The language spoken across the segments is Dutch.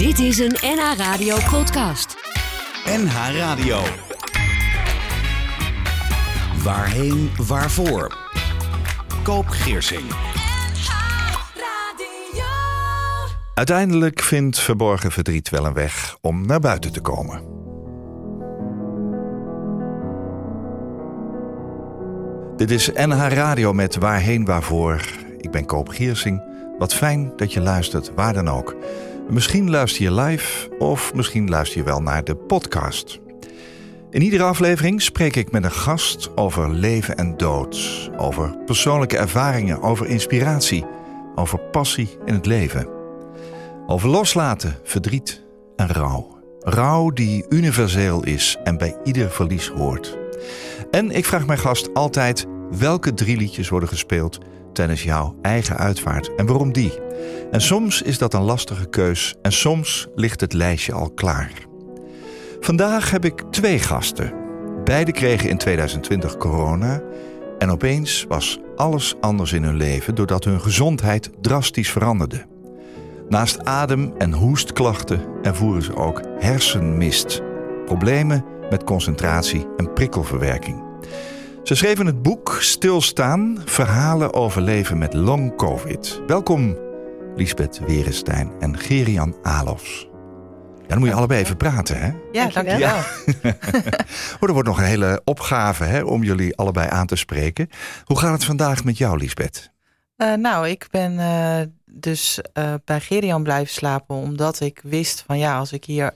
Dit is een NH Radio podcast. NH Radio. Waarheen, waarvoor? Koop Geersing. Uiteindelijk vindt verborgen verdriet wel een weg om naar buiten te komen. Dit is NH Radio met Waarheen Waarvoor. Ik ben Koop Giersing. Wat fijn dat je luistert, waar dan ook. Misschien luister je live of misschien luister je wel naar de podcast. In iedere aflevering spreek ik met een gast over leven en dood, over persoonlijke ervaringen, over inspiratie, over passie in het leven. Over loslaten, verdriet en rouw. Rouw die universeel is en bij ieder verlies hoort. En ik vraag mijn gast altijd welke drie liedjes worden gespeeld tijdens jouw eigen uitvaart en waarom die. En soms is dat een lastige keus en soms ligt het lijstje al klaar. Vandaag heb ik twee gasten. Beide kregen in 2020 corona en opeens was alles anders in hun leven doordat hun gezondheid drastisch veranderde. Naast adem- en hoestklachten ervoeren ze ook hersenmist, problemen met concentratie en prikkelverwerking. Ze schreven het boek Stilstaan: Verhalen over leven met long COVID. Welkom, Lisbeth Werenstein en Gerian Alofs. Ja, dan moet je allebei even praten, hè? Ja, dankjewel. Ja. oh, er wordt nog een hele opgave hè, om jullie allebei aan te spreken. Hoe gaat het vandaag met jou, Lisbeth? Uh, nou, ik ben uh, dus uh, bij Gerian blijven slapen omdat ik wist van ja, als ik hier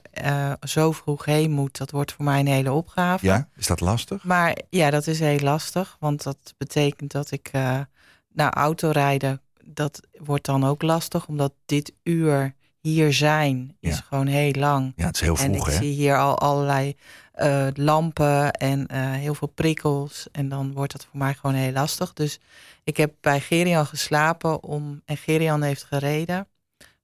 zo vroeg heen moet, dat wordt voor mij een hele opgave. Ja, is dat lastig? Maar ja, dat is heel lastig, want dat betekent dat ik naar autorijden, dat wordt dan ook lastig, omdat dit uur hier zijn is Ja. gewoon heel lang. Ja, het is heel en vroeg, ik hè? zie hier al allerlei eh, lampen en eh, heel veel prikkels. En dan wordt dat voor mij gewoon heel lastig. Dus ik heb bij Gerian geslapen om, en Gerian heeft gereden.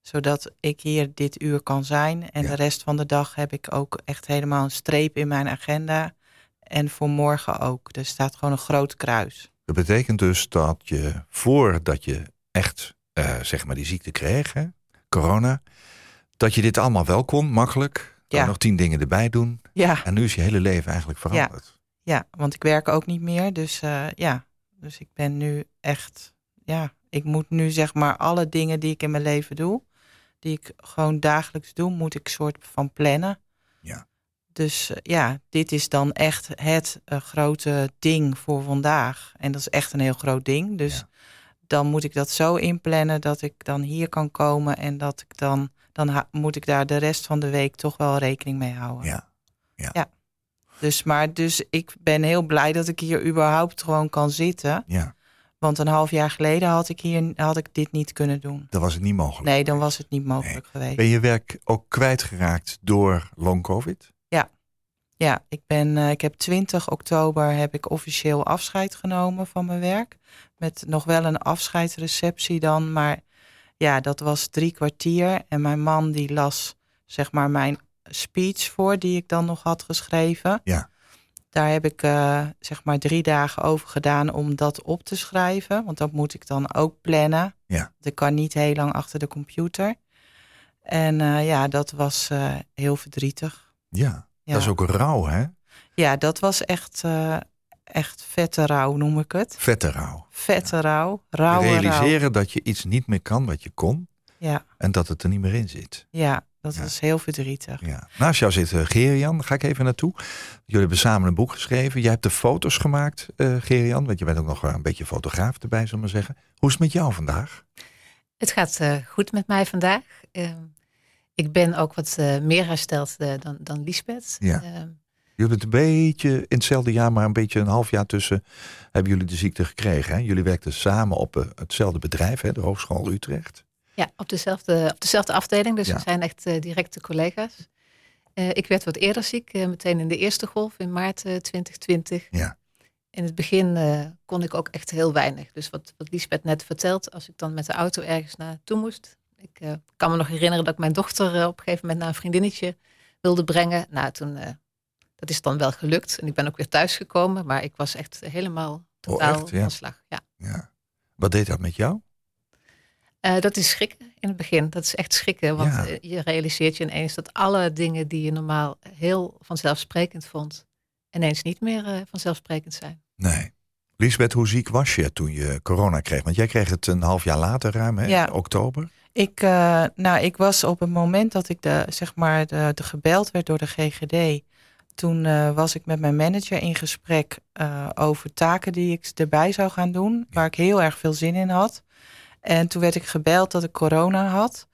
Zodat ik hier dit uur kan zijn. En Ja. de rest van de dag heb ik ook echt helemaal een streep in mijn agenda. En voor morgen ook. Er staat gewoon een groot kruis. Dat betekent dus dat je voordat je echt eh, zeg maar die ziekte kreeg, hè, corona, dat je dit allemaal wel kon, makkelijk. Dan Ja. nog tien dingen erbij doen. Ja, En nu is je hele leven eigenlijk veranderd. ja, want ik werk ook niet meer. Dus eh, ja, dus ik ben nu echt, ja, ik moet nu zeg maar alle dingen die ik in mijn leven doe, die ik gewoon dagelijks doe, moet ik soort van plannen. Ja. Dus eh, ja, dit is dan echt het eh, grote ding voor vandaag. En dat is echt een heel groot ding. Dus Ja. dan moet ik dat zo inplannen dat ik dan hier kan komen en dat ik dan, dan moet ik daar de rest van de week toch wel rekening mee houden. Ja. Dus, maar, dus ik ben heel blij dat ik hier überhaupt gewoon kan zitten. ja, Want een half jaar geleden had ik, hier, had ik dit niet kunnen doen. dat was het niet mogelijk. Nee, dan was het niet mogelijk geweest. Ben je werk ook kwijtgeraakt door long covid? Ja, ik, ben, eh, ik heb 20 oktober heb ik officieel afscheid genomen van mijn werk. Met nog wel een afscheidsreceptie dan. Maar ja, dat was drie kwartier. En mijn man die las zeg maar mijn speech voor die ik dan nog had geschreven. Ja. Daar heb ik eh, zeg maar drie dagen over gedaan om dat op te schrijven. Want dat moet ik dan ook plannen. Ja. Ik kan niet heel lang achter de computer. En eh, ja, dat was eh, heel verdrietig. Ja. Ja. Dat is ook rauw, hè? Ja, dat was echt, echt vette rouw, noem ik het. Vette rouw. Vette rouw. Rauwe rouw. Realiseren dat je iets niet meer kan wat je kon Ja, en dat het er niet meer in zit. ja, dat Ja. was heel verdrietig. Ja. Naast jou zit uh, Gerian, daar ga ik even naartoe. Jullie hebben samen een boek geschreven. Jij hebt de foto's gemaakt, eh Gerian, want je bent ook nog een beetje fotograaf erbij, zullen we maar zeggen. Hoe is het met jou vandaag? Het gaat eh, goed met mij vandaag. Ehm, ik ben ook wat eh, meer hersteld eh, dan, dan Lisbeth. Ja. Ehm, Jullie hebben het een beetje in hetzelfde jaar, maar een beetje een half jaar tussen, hebben jullie de ziekte gekregen. Hè? Jullie werkten samen op eh, hetzelfde bedrijf, hè? de Hogeschool Utrecht. Ja, op dezelfde, op dezelfde afdeling. Dus Ja. we zijn echt eh, directe collega's. Eh, ik werd wat eerder ziek, eh, meteen in de eerste golf in maart eh, 2020. Ja. In het begin kon ik ook echt heel weinig. Dus wat, wat Lisbeth net vertelt, als ik dan met de auto ergens naartoe moest. Ik kan me nog herinneren dat ik mijn dochter op een gegeven moment naar een vriendinnetje wilde brengen. Nou, toen, dat is dan wel gelukt. En ik ben ook weer thuisgekomen. Maar ik was echt helemaal totaal echt? Ja. van slag. Ja. Ja. Wat deed dat met jou? Eh, dat is schrikken in het begin. Dat is echt schrikken. Want Ja. eh, je realiseert je ineens dat alle dingen die je normaal heel vanzelfsprekend vond, ineens niet meer eh, vanzelfsprekend zijn. Nee. Lisbeth, hoe ziek was je toen je corona kreeg? Want jij kreeg het een half jaar later ruim, hè? Ja. oktober. Ik, eh, nou, ik was op het moment dat ik de, zeg maar, de, de gebeld werd door de GGD. Toen eh, was ik met mijn manager in gesprek eh, over taken die ik erbij zou gaan doen. Waar ik heel erg veel zin in had. En toen werd ik gebeld dat ik corona had.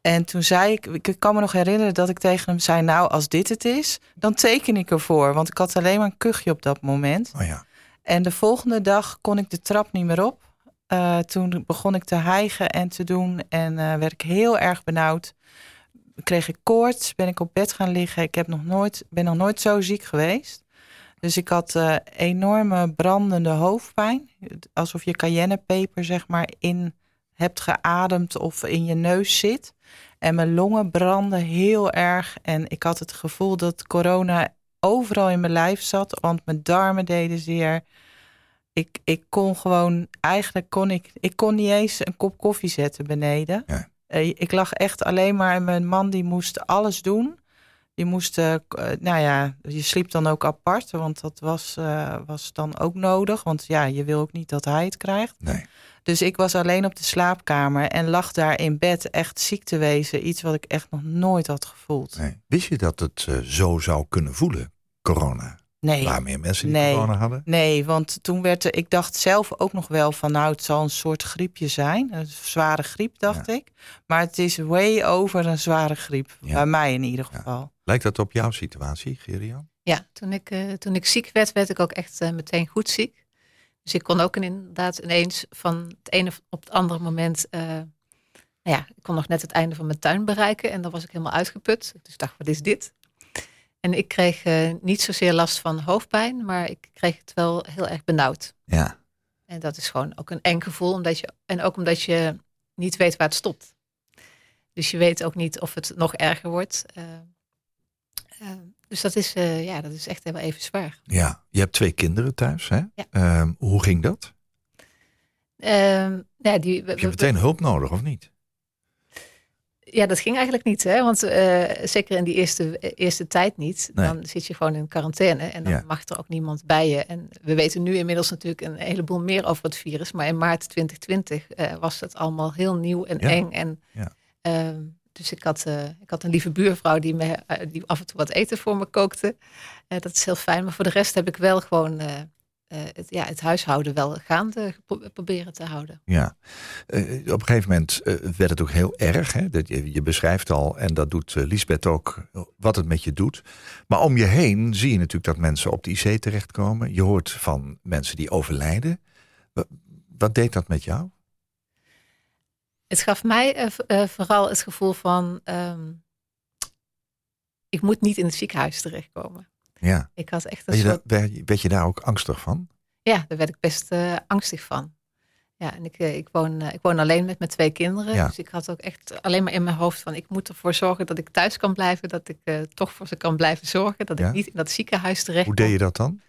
En toen zei ik, ik kan me nog herinneren dat ik tegen hem zei: Nou, als dit het is, dan teken ik ervoor. Want ik had alleen maar een kuchje op dat moment. Oh ja. En de volgende dag kon ik de trap niet meer op. Eh, toen begon ik te hijgen en te doen en eh, werd ik heel erg benauwd. Kreeg ik koorts, ben ik op bed gaan liggen. Ik heb nog nooit, ben nog nooit zo ziek geweest. Dus ik had eh, enorme brandende hoofdpijn. Alsof je cayennepeper zeg maar in hebt geademd of in je neus zit. En mijn longen brandden heel erg. En ik had het gevoel dat corona overal in mijn lijf zat. Want mijn darmen deden zeer. Ik, ik kon gewoon, eigenlijk kon ik, ik kon niet eens een kop koffie zetten beneden. Ja. Eh, ik lag echt alleen maar, en mijn man die moest alles doen. Die moest, eh, nou ja, je sliep dan ook apart, want dat was, eh, was dan ook nodig. Want ja, je wil ook niet dat hij het krijgt. Nee. Dus ik was alleen op de slaapkamer en lag daar in bed echt ziek te wezen. Iets wat ik echt nog nooit had gevoeld. nee. Wist je dat het zo zou kunnen voelen, corona? Nee. Waar meer mensen die Nee. corona hadden? Nee, want toen werd er, ik dacht zelf ook nog wel van nou, het zal een soort griepje zijn. Een zware griep, dacht ik. Maar het is way over een zware griep. Ja. Bij mij in ieder geval. Lijkt dat op jouw situatie, Gerian? Ja, toen ik, eh, toen ik ziek werd, werd ik ook echt eh, meteen goed ziek. Dus ik kon ook inderdaad ineens van het ene op het andere moment. eh, nou ja, ik kon nog net het einde van mijn tuin bereiken en dan was ik helemaal uitgeput. Dus ik dacht, wat is dit? En ik kreeg eh, niet zozeer last van hoofdpijn, maar ik kreeg het wel heel erg benauwd. Ja. En dat is gewoon ook een eng gevoel, omdat je, en ook omdat je niet weet waar het stopt. Dus je weet ook niet of het nog erger wordt. Eh, eh, dus dat is, ja, dat is echt helemaal even zwaar. Ja. Je hebt twee kinderen thuis, hè? Ja. Ehm, hoe ging dat? Ehm, ja, die, Heb je meteen hulp nodig of niet? Ja, dat ging eigenlijk niet. Hè? Want eh, zeker in die eerste, eerste tijd niet. Nee. Dan zit je gewoon in quarantaine en dan Ja. mag er ook niemand bij je. En we weten nu inmiddels natuurlijk een heleboel meer over het virus. Maar in maart 2020 eh, was het allemaal heel nieuw en Ja. eng. En, Ja. ehm, dus ik had, eh, ik had een lieve buurvrouw die, me, die af en toe wat eten voor me kookte. Dat is heel fijn. Maar voor de rest heb ik wel gewoon eh, eh, het, ja, het huishouden wel gaande proberen te houden. Ja. Eh, op een gegeven moment eh, werd het ook heel erg. Hè? Dat je, je beschrijft al, en dat doet eh, Lisbeth ook, wat het met je doet. Maar om je heen zie je natuurlijk dat mensen op de IC terechtkomen. Je hoort van mensen die overlijden. Wa- Wat deed dat met jou? Het gaf mij eh, eh, vooral het gevoel van, ehm, ik moet niet in het ziekenhuis terechtkomen. Ja. Ik had echt een Werd je, soort, daar, werd, je- werd je daar ook angstig van? ja, daar werd ik best eh, angstig van. Ja, en ik, eh, ik, woon, eh, ik woon alleen met mijn twee kinderen. Ja. Dus ik had ook echt alleen maar in mijn hoofd van, ik moet ervoor zorgen dat ik thuis kan blijven. Dat ik toch voor ze kan blijven zorgen. Dat Ja. ik niet in dat ziekenhuis terecht Hoe deed je dat dan?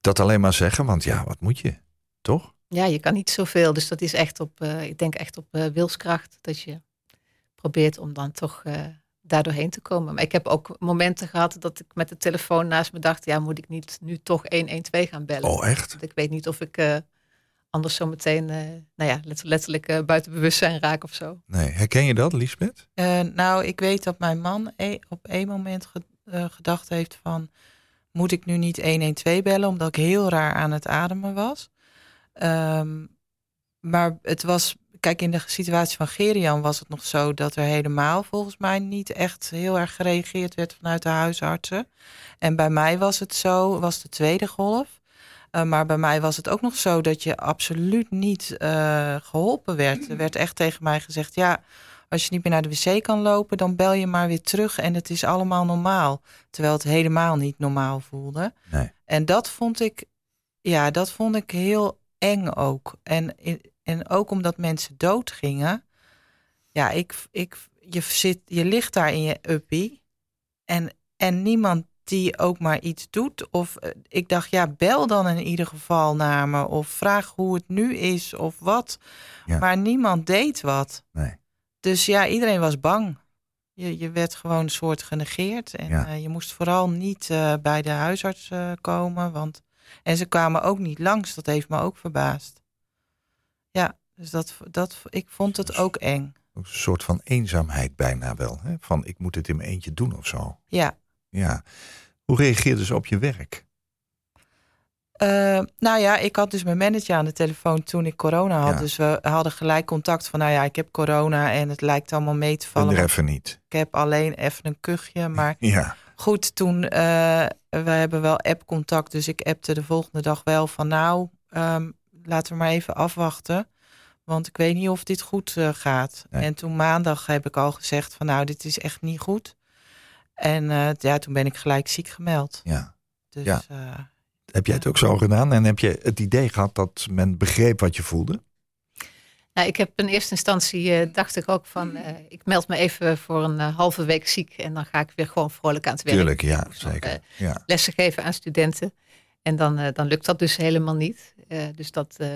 Dat alleen maar zeggen, want ja, wat moet je? Toch? Ja, je kan niet zoveel. Dus dat is echt op, ik denk echt op wilskracht. Dat je probeert om dan toch eh daar doorheen te komen. Maar ik heb ook momenten gehad dat ik met de telefoon naast me dacht, ja, moet ik niet nu toch 112 gaan bellen? Oh, echt? Want ik weet niet of ik eh, anders zo meteen, eh, nou ja, let- letterlijk eh, buiten bewustzijn raak of zo. Nee. Herken je dat, Lisbeth? Eh, nou, ik weet dat mijn man e- op één moment ge- gedacht heeft van... moet ik nu niet 112 bellen, omdat ik heel raar aan het ademen was. Ehm, maar het was, kijk, in de situatie van Gerian was het nog zo... dat er helemaal volgens mij niet echt heel erg gereageerd werd vanuit de huisartsen. En bij mij was het zo, was de tweede golf... Uh, maar bij mij was het ook nog zo dat je absoluut niet uh, geholpen werd. Er werd echt tegen mij gezegd: ja, als je niet meer naar de wc kan lopen, dan bel je maar weer terug en het is allemaal normaal. Terwijl het helemaal niet normaal voelde. Nee. En dat vond ik, ja, dat vond ik heel eng ook. En, en ook omdat mensen doodgingen. Ja, ik, ik, je, zit, je ligt daar in je uppie en, en niemand die ook maar iets doet. Of eh, ik dacht, ja, bel dan in ieder geval naar me. Of vraag hoe het nu is of wat. Ja. Maar niemand deed wat. Nee. Dus ja, iedereen was bang. Je, je werd gewoon een soort genegeerd. En Ja. eh, je moest vooral niet eh, bij de huisarts komen. Want... En ze kwamen ook niet langs. Dat heeft me ook verbaasd. Dus dat, dat, ik vond het ook eng. Een soort van eenzaamheid bijna wel. Hè? Van ik moet het in mijn eentje doen of zo. Ja, Ja. Hoe reageerden ze op je werk? Eh, nou ja, ik had dus mijn manager aan de telefoon toen ik corona had. Ja. Dus we hadden gelijk contact van, nou ja, ik heb corona en het lijkt allemaal mee te vallen. even niet. Ik heb alleen even een kuchje, maar Ja. goed, toen, eh we hebben wel app-contact, dus ik appte de volgende dag wel van, nou, ehm, laten we maar even afwachten. Want ik weet niet of dit goed eh, gaat. Nee. En toen maandag heb ik al gezegd van, nou, dit is echt niet goed. En eh, ja, toen ben ik gelijk ziek gemeld. ja. Dus Ja. eh, Heb jij het ook zo gedaan? En heb je het idee gehad dat men begreep wat je voelde? Nou, ik heb in eerste instantie eh, dacht ik ook van, eh, ik meld me even voor een halve week ziek en dan ga ik weer gewoon vrolijk aan het werk. Tuurlijk, ja, nog, zeker. Ja. lessen geven aan studenten. En dan, eh, dan lukt dat dus helemaal niet. Eh, dus dat, eh,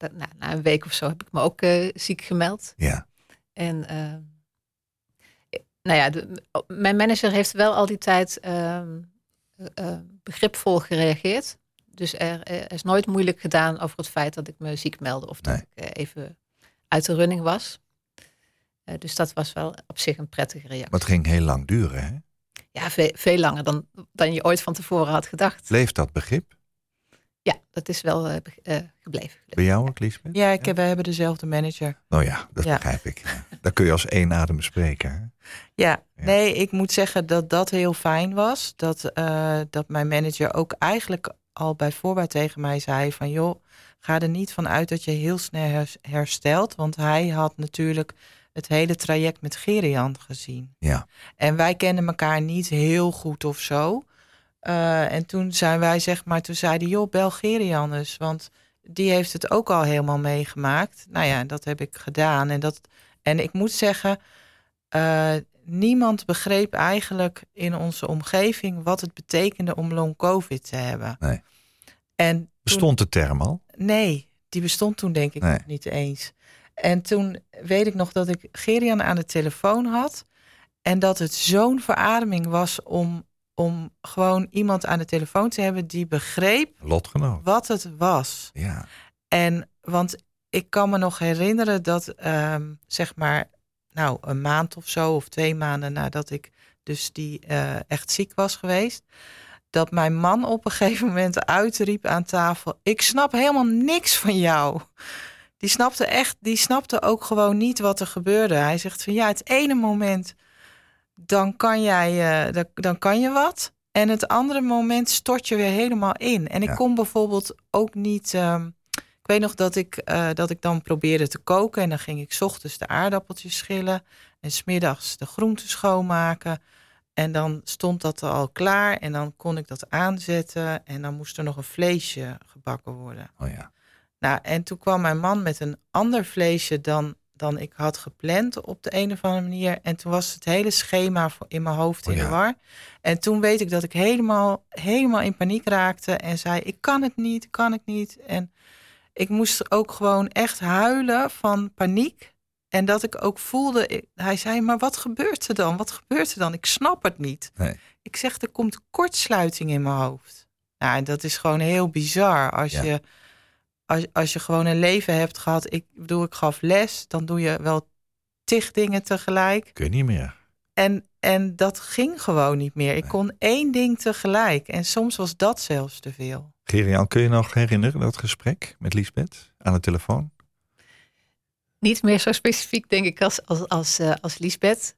dat, nou, na een week of zo heb ik me ook eh, ziek gemeld. ja. En eh, nou ja, de- mijn manager heeft wel al die tijd ehm, eh, eh, begripvol gereageerd. Dus er, er is nooit moeilijk gedaan over het feit dat ik me ziek meldde of dat ik even uit de running was. Dus dat was wel op zich een prettige reactie. Maar het ging heel lang duren. Hè? Ja, veel, veel langer dan, dan je ooit van tevoren had gedacht. Bleef dat begrip? Ja, dat is wel eh, eh, gebleven. Bij jou ook, Liesbeth? ja, ik heb, we hebben dezelfde manager. Nou ja, dat Ja. begrijp ik. Daar kun je als één adem spreken. Hè? Ja, Ja. nee, ik moet zeggen dat dat heel fijn was. Dat, eh, dat mijn manager ook eigenlijk al bij voorbaat tegen mij zei van... joh, ga er niet van uit dat je heel snel hers- herstelt. Want hij had natuurlijk het hele traject met Gerian gezien. Ja. En wij kenden elkaar niet heel goed of zo. Eh, en toen zijn wij zeg maar, toen zei hij, joh, bel Gerian eens. Want die heeft het ook al helemaal meegemaakt. Nou ja, dat heb ik gedaan. En, dat, en ik moet zeggen, eh, niemand begreep eigenlijk in onze omgeving wat het betekende om long covid te hebben. Nee. En toen- Bestond de term al? Nee, die bestond toen denk ik Nee. nog niet eens. En toen weet ik nog dat ik Gerian aan de telefoon had. En dat het zo'n verademing was om, om gewoon iemand aan de telefoon te hebben die begreep Lotgenoot. wat het was. Ja. En want ik kan me nog herinneren dat, ehm, zeg maar, nou, een maand of zo, of twee maanden nadat ik dus die eh, echt ziek was geweest, dat mijn man op een gegeven moment uitriep aan tafel: Ik snap helemaal niks van jou. Die snapte echt, die snapte ook gewoon niet wat er gebeurde. Hij zegt van ja, het ene moment dan kan jij, eh, dan, dan kan je wat. En het andere moment stort je weer helemaal in. En ik Ja. kon bijvoorbeeld ook niet. ehm, ik weet nog dat ik, eh, dat ik dan probeerde te koken. En dan ging ik 's ochtends de aardappeltjes schillen. En smiddags de groenten schoonmaken. En dan stond dat al klaar. En dan kon ik dat aanzetten. En dan moest er nog een vleesje gebakken worden. Oh ja. Nou, en toen kwam mijn man met een ander vleesje dan, dan ik had gepland op de een of andere manier. En toen was het hele schema voor- in mijn hoofd Oh in ja. de war. En toen weet ik dat ik helemaal, helemaal in paniek raakte en zei: Ik kan het niet, ik kan het niet. En ik moest ook gewoon echt huilen van paniek. En dat ik ook voelde, ik- hij zei, maar wat gebeurt er dan? Wat gebeurt er dan? Ik snap het niet. Nee. Ik zeg, er komt kortsluiting in mijn hoofd. Nou, en dat is gewoon heel bizar. Als, Ja. je, als, als je gewoon een leven hebt gehad. Ik bedoel, ik gaf les. Dan doe je wel tig dingen tegelijk. Kun je niet meer. En, en dat ging gewoon niet meer. Ik Nee. kon één ding tegelijk. En soms was dat zelfs te veel. Gerian, kun je nog herinneren dat gesprek met Liesbeth aan de telefoon? Niet meer zo specifiek, denk ik, als, als, als, eh, als Liesbeth.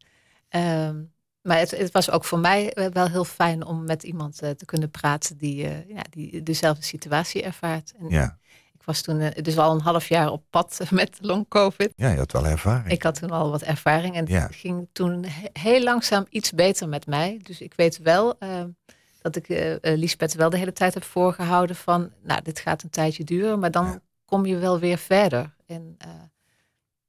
Ehm, maar het, het was ook voor mij eh, wel heel fijn om met iemand eh, te kunnen praten die, eh, ja, die dezelfde situatie ervaart. En Ja. Ik was toen eh, dus al een half jaar op pad met long covid. Ja, je had wel ervaring. Ik had toen al wat ervaring en Ja. het ging toen he- heel langzaam iets beter met mij. Dus ik weet wel eh, dat ik eh eh, Liesbeth wel de hele tijd heb voorgehouden van, nou, dit gaat een tijdje duren, maar dan Ja. kom je wel weer verder. En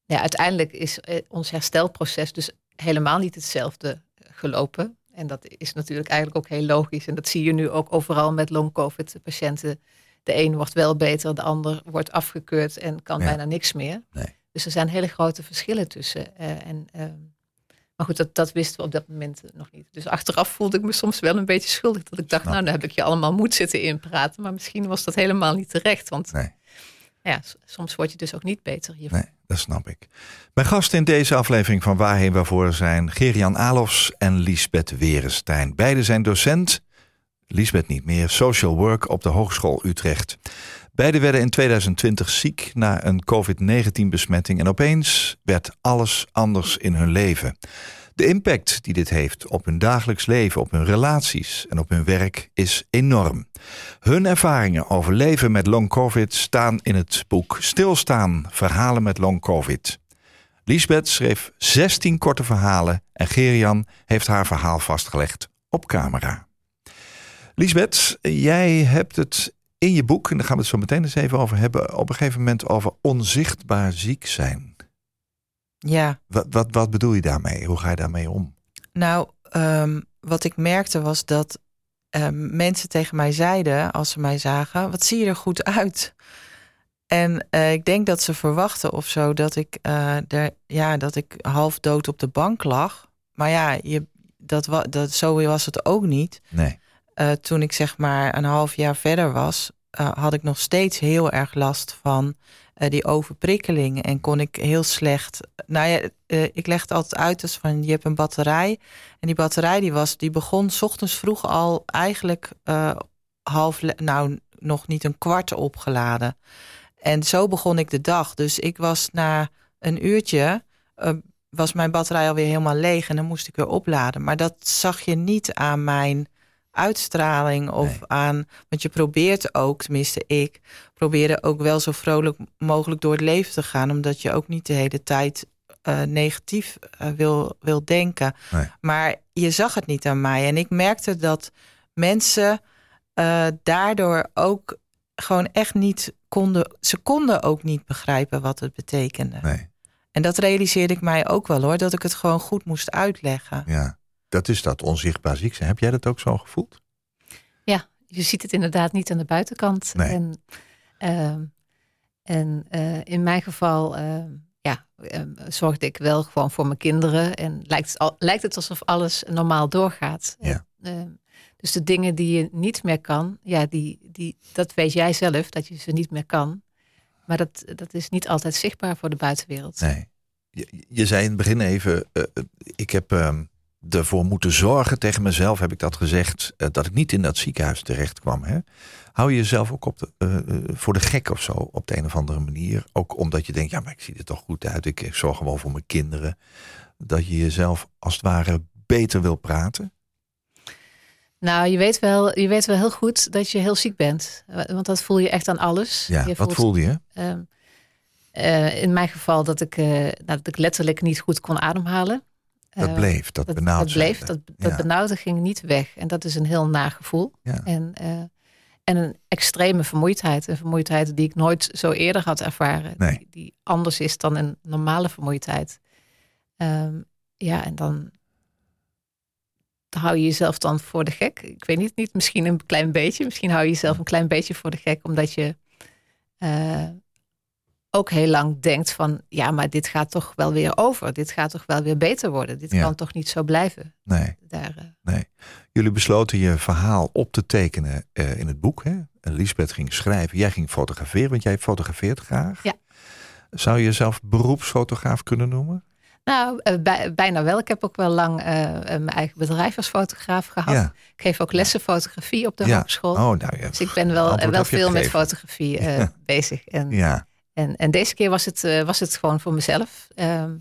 ja, uiteindelijk is ons herstelproces dus helemaal niet hetzelfde gelopen. En dat is natuurlijk eigenlijk ook heel logisch. En dat zie je nu ook overal met long-covid-patiënten. De een wordt wel beter, de ander wordt afgekeurd en kan Ja. bijna niks meer. Nee. Dus er zijn hele grote verschillen tussen. Eh, en, ehm, maar goed, dat, dat wisten we op dat moment nog niet. Dus achteraf voelde ik me soms wel een beetje schuldig. Dat ik dacht, Snap nou, dan heb ik je allemaal moed zitten inpraten. Maar misschien was dat helemaal niet terecht. Want Nee. ja, soms word je dus ook niet beter hiervan. Nee, dat snap ik. Mijn gasten in deze aflevering van Waarheen Waarvoor zijn Gerian Alofs en Liesbeth Werenstein. Beide zijn docent, Liesbeth niet meer, social work op de Hogeschool Utrecht. Beide werden in 2020 ziek na een COVID-19-besmetting en opeens werd alles anders in hun leven. De impact die dit heeft op hun dagelijks leven, op hun relaties en op hun werk is enorm. Hun ervaringen over leven met long covid staan in het boek Stilstaan, verhalen met long covid. Lisbeth schreef 16 korte verhalen en Gerian heeft haar verhaal vastgelegd op camera. Lisbeth, jij hebt het in je boek, en daar gaan we het zo meteen eens even over hebben, op een gegeven moment over onzichtbaar ziek zijn. Ja, Wat, wat, wat bedoel je daarmee? Hoe ga je daarmee om? nou, ehm, wat ik merkte was dat ehm, mensen tegen mij zeiden, als ze mij zagen, wat zie je er goed uit? En eh, ik denk dat ze verwachten of zo dat ik, er, ja, dat ik half dood op de bank lag. Maar ja, je, dat, wa, dat, zo was het ook niet. Nee. Eh, toen ik zeg maar een half jaar verder was, eh, had ik nog steeds heel erg last van eh, die overprikkeling. En kon ik heel slecht. Nou ja, ik leg het altijd uit als van je hebt een batterij. En die batterij die was, die begon 's ochtends vroeg al eigenlijk half, nou nog niet een kwart opgeladen. En zo begon ik de dag. Dus ik was na een uurtje. was mijn batterij alweer helemaal leeg en dan moest ik weer opladen. Maar dat zag je niet aan mijn uitstraling of Nee. aan. Want je probeert ook, tenminste ik, probeerde ook wel zo vrolijk mogelijk door het leven te gaan. Omdat je ook niet de hele tijd eh, negatief eh, wil, wil denken. Nee. Maar je zag het niet aan mij. En ik merkte dat mensen eh, daardoor ook gewoon echt niet konden. Ze konden ook niet begrijpen wat het betekende. Nee. En dat realiseerde ik mij ook wel hoor, dat ik het gewoon goed moest uitleggen. Ja. Dat is dat onzichtbaar ziek zijn. Heb jij dat ook zo gevoeld? Ja, je ziet het inderdaad niet aan de buitenkant. Nee. En, ehm, en eh, in mijn geval ehm, ja, ehm, zorgde ik wel gewoon voor mijn kinderen. En lijkt het, al, lijkt het alsof alles normaal doorgaat. Ja. Dus de dingen die je niet meer kan, ja, die, die, dat weet jij zelf, dat je ze niet meer kan. Maar dat, dat is niet altijd zichtbaar voor de buitenwereld. Nee. Je, je zei in het begin even, eh, eh, ik heb ervoor moeten zorgen, tegen mezelf heb ik dat gezegd, eh, dat ik niet in dat ziekenhuis terecht kwam. Hè? Hou je jezelf ook op de, eh, eh, voor de gek of zo, op de een of andere manier? Ook omdat je denkt, ja, maar ik zie er toch goed uit, ik ik zorg gewoon voor mijn kinderen. Dat je jezelf als het ware beter wil praten? Nou, je weet, wel, je weet wel heel goed dat je heel ziek bent. Want dat voel je echt aan alles. Ja, je wat voelde je? Ehm, eh, in mijn geval dat ik, nou, dat ik letterlijk niet goed kon ademhalen. Dat Eh, bleef, dat, dat, benauwd dat bleef, dat, dat Ja. benauwde ging niet weg. En dat is een heel nagevoel. Ja. En, eh, en een extreme vermoeidheid. Een vermoeidheid die ik nooit zo eerder had ervaren. Nee. Die, die anders is dan een normale vermoeidheid. Ehm, ja, en dan hou je jezelf dan voor de gek. Ik weet niet, niet misschien een klein beetje. Misschien hou je jezelf een klein beetje voor de gek. Omdat je eh, ook heel lang denkt van... ja, maar dit gaat toch wel weer over. Dit gaat toch wel weer beter worden. Dit Ja. kan toch niet zo blijven. Nee. Daar, eh, Nee. Jullie besloten je verhaal op te tekenen eh, in het boek. Hè? En Lisbeth ging schrijven. Jij ging fotograferen, want jij fotografeert graag. Ja. Zou je jezelf beroepsfotograaf kunnen noemen? Nou, eh, bij- bijna wel. Ik heb ook wel lang mijn eigen bedrijf als fotograaf gehad. Ja. Ik geef ook lessen fotografie op de Ja. hogeschool. Oh, nou ja. Dus ik ben wel, wel veel met fotografie bezig. En, Ja, en, en deze keer was het, eh, was het gewoon voor mezelf. Ehm,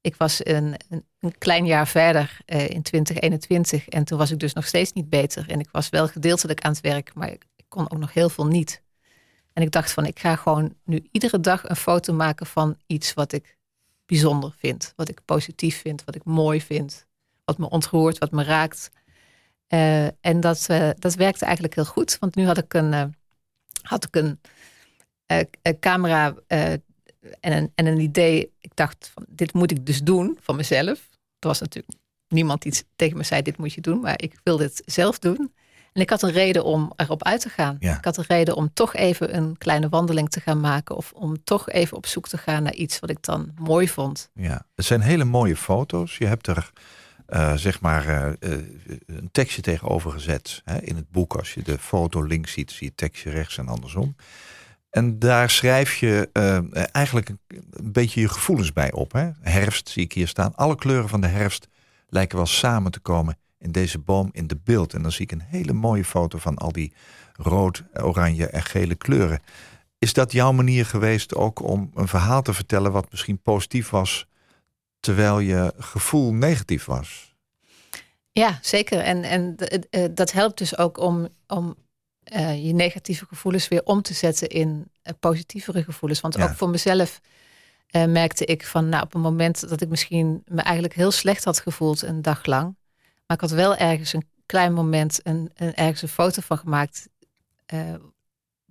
ik was een, een, klein jaar verder eh, in 2021 en toen was ik dus nog steeds niet beter. En ik was wel gedeeltelijk aan het werk, maar ik, kon ook nog heel veel niet. En ik dacht van, ik ga gewoon nu iedere dag een foto maken van iets wat ik bijzonder vind. Wat ik positief vind, wat ik mooi vind. Wat me ontroert, wat me raakt. Eh, en dat, dat werkte eigenlijk heel goed. Want nu had ik een, had ik een camera eh, en, een, en een idee. Ik dacht, van, dit moet ik dus doen van mezelf. Dat was natuurlijk niemand iets tegen me zei, dit moet je doen, maar ik wilde het zelf doen. En ik had een reden om erop uit te gaan. Ja. Ik had een reden om toch even een kleine wandeling te gaan maken. Of om toch even op zoek te gaan naar iets wat ik dan mooi vond. Ja, het zijn hele mooie foto's. Je hebt er eh, zeg maar eh, eh, een tekstje tegenover gezet. Hè? In het boek, als je de foto links ziet, zie je het tekstje rechts en andersom. En daar schrijf je eh, eigenlijk een, beetje je gevoelens bij op. Hè? Herfst zie ik hier staan. Alle kleuren van de herfst lijken wel samen te komen in deze boom in de beeld. En dan zie ik een hele mooie foto van al die rood, oranje en gele kleuren. Is dat jouw manier geweest ook om een verhaal te vertellen wat misschien positief was, terwijl je gevoel negatief was? Ja, zeker. En, en eh, dat helpt dus ook om, om eh, je negatieve gevoelens weer om te zetten in eh, positievere gevoelens. Want Ja. ook voor mezelf eh, merkte ik van, nou, op een moment dat ik misschien me eigenlijk heel slecht had gevoeld een dag lang. Maar ik had wel ergens een klein moment, een, een, ergens een foto van gemaakt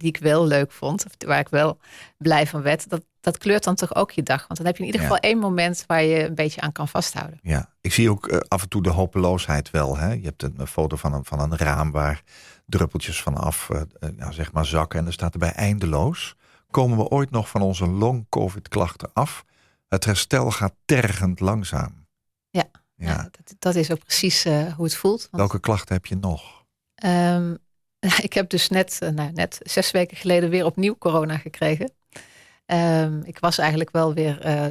die ik wel leuk vond. Of waar ik wel blij van werd. Dat, dat kleurt dan toch ook je dag. Want dan heb je in ieder Ja. geval één moment waar je een beetje aan kan vasthouden. Ja, ik zie ook eh, af en toe de hopeloosheid wel. Hè? Je hebt een, foto van een, van een raam waar druppeltjes vanaf eh, eh, nou, zeg maar zakken. En er staat erbij eindeloos. Komen we ooit nog van onze long-covid-klachten af? Het herstel gaat tergend langzaam. Ja. ja. Dat, dat is ook precies hoe het voelt. Want, Welke klachten heb je nog? ehm, ik heb dus net, eh, nou, net zes weken geleden weer opnieuw corona gekregen. Ehm, ik was eigenlijk wel weer eh,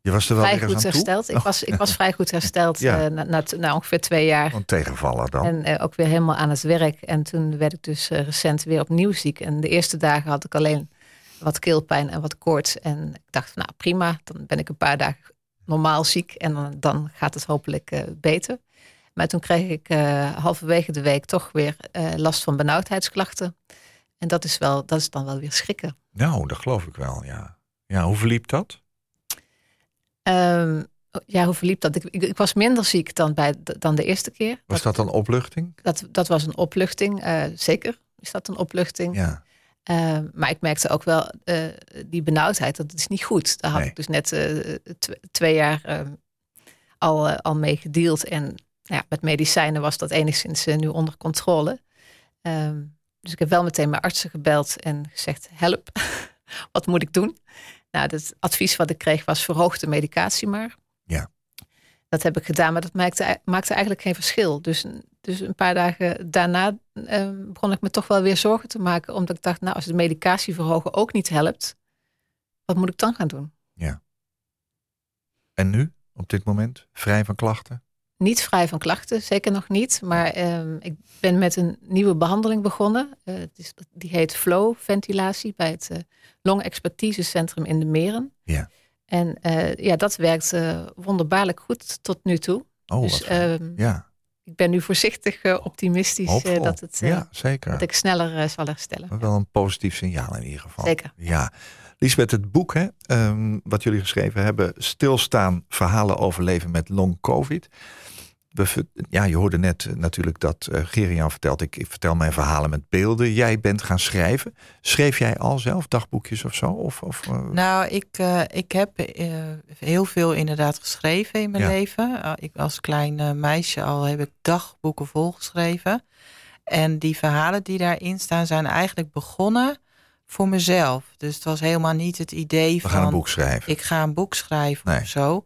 Je was er wel vrij goed toe? hersteld. Ik was, ik was vrij goed hersteld Ja. eh, na, na, na ongeveer twee jaar. Een tegenvaller dan. En ook weer helemaal aan het werk. En toen werd ik dus recent weer opnieuw ziek. En de eerste dagen had ik alleen wat keelpijn en wat koorts. En ik dacht, nou prima, dan ben ik een paar dagen normaal ziek. En dan, dan gaat het hopelijk beter. Maar toen kreeg ik eh, halverwege de week toch weer eh, last van benauwdheidsklachten. En dat is, wel, dat is dan wel weer schrikken. Nou, dat geloof ik wel, ja. Ja, hoe verliep dat? Ehm, ja, hoe verliep dat? Ik, ik, ik was minder ziek dan, bij, dan de eerste keer. Was dat dan opluchting? Dat, dat was een opluchting, eh, zeker is dat een opluchting. Ja, Eh, maar ik merkte ook wel die benauwdheid, dat is niet goed. Daar had Nee. ik dus net tw- twee jaar eh, al, al mee gedeeld. En ja, met medicijnen was dat enigszins eh, nu onder controle. Ehm, dus ik heb wel meteen mijn artsen gebeld en gezegd, help, wat moet ik doen? Nou, het advies wat ik kreeg was verhoog de medicatie maar. Ja. Dat heb ik gedaan, maar dat maakte, maakte eigenlijk geen verschil. Dus, dus een paar dagen daarna eh, begon ik me toch wel weer zorgen te maken. Omdat ik dacht, nou, als de medicatie verhogen ook niet helpt, wat moet ik dan gaan doen? en nu, op dit moment, vrij van klachten? Niet vrij van klachten, zeker nog niet. Maar ehm, ik ben met een nieuwe behandeling begonnen. Eh, het is, die heet flow-ventilatie bij het eh Long-expertisecentrum in de Meren. Ja. En eh, ja, dat werkt eh, wonderbaarlijk goed tot nu toe. Oh, dus ehm, ja, ik ben nu voorzichtig eh, optimistisch eh, dat, het, eh, ja, zeker. dat ik sneller eh, zal herstellen. Wel een positief signaal in ieder geval. Zeker. Ja. Lisbeth, het boek hè, ehm, wat jullie geschreven hebben, Stilstaan, verhalen overleven met long covid. We ja, je hoorde net eh, natuurlijk dat uh, Gerian vertelt, ik, ik vertel mijn verhalen met beelden. Jij bent gaan schrijven. Schreef jij al zelf dagboekjes of zo? Of, of, eh, Nou, ik, ik heb heel veel inderdaad geschreven in mijn Ja. leven. Ik, als klein meisje al heb ik dagboeken volgeschreven. En die verhalen die daarin staan zijn eigenlijk begonnen voor mezelf. Dus het was helemaal niet het idee we van... gaan een boek schrijven. ik ga een boek schrijven Nee. of zo.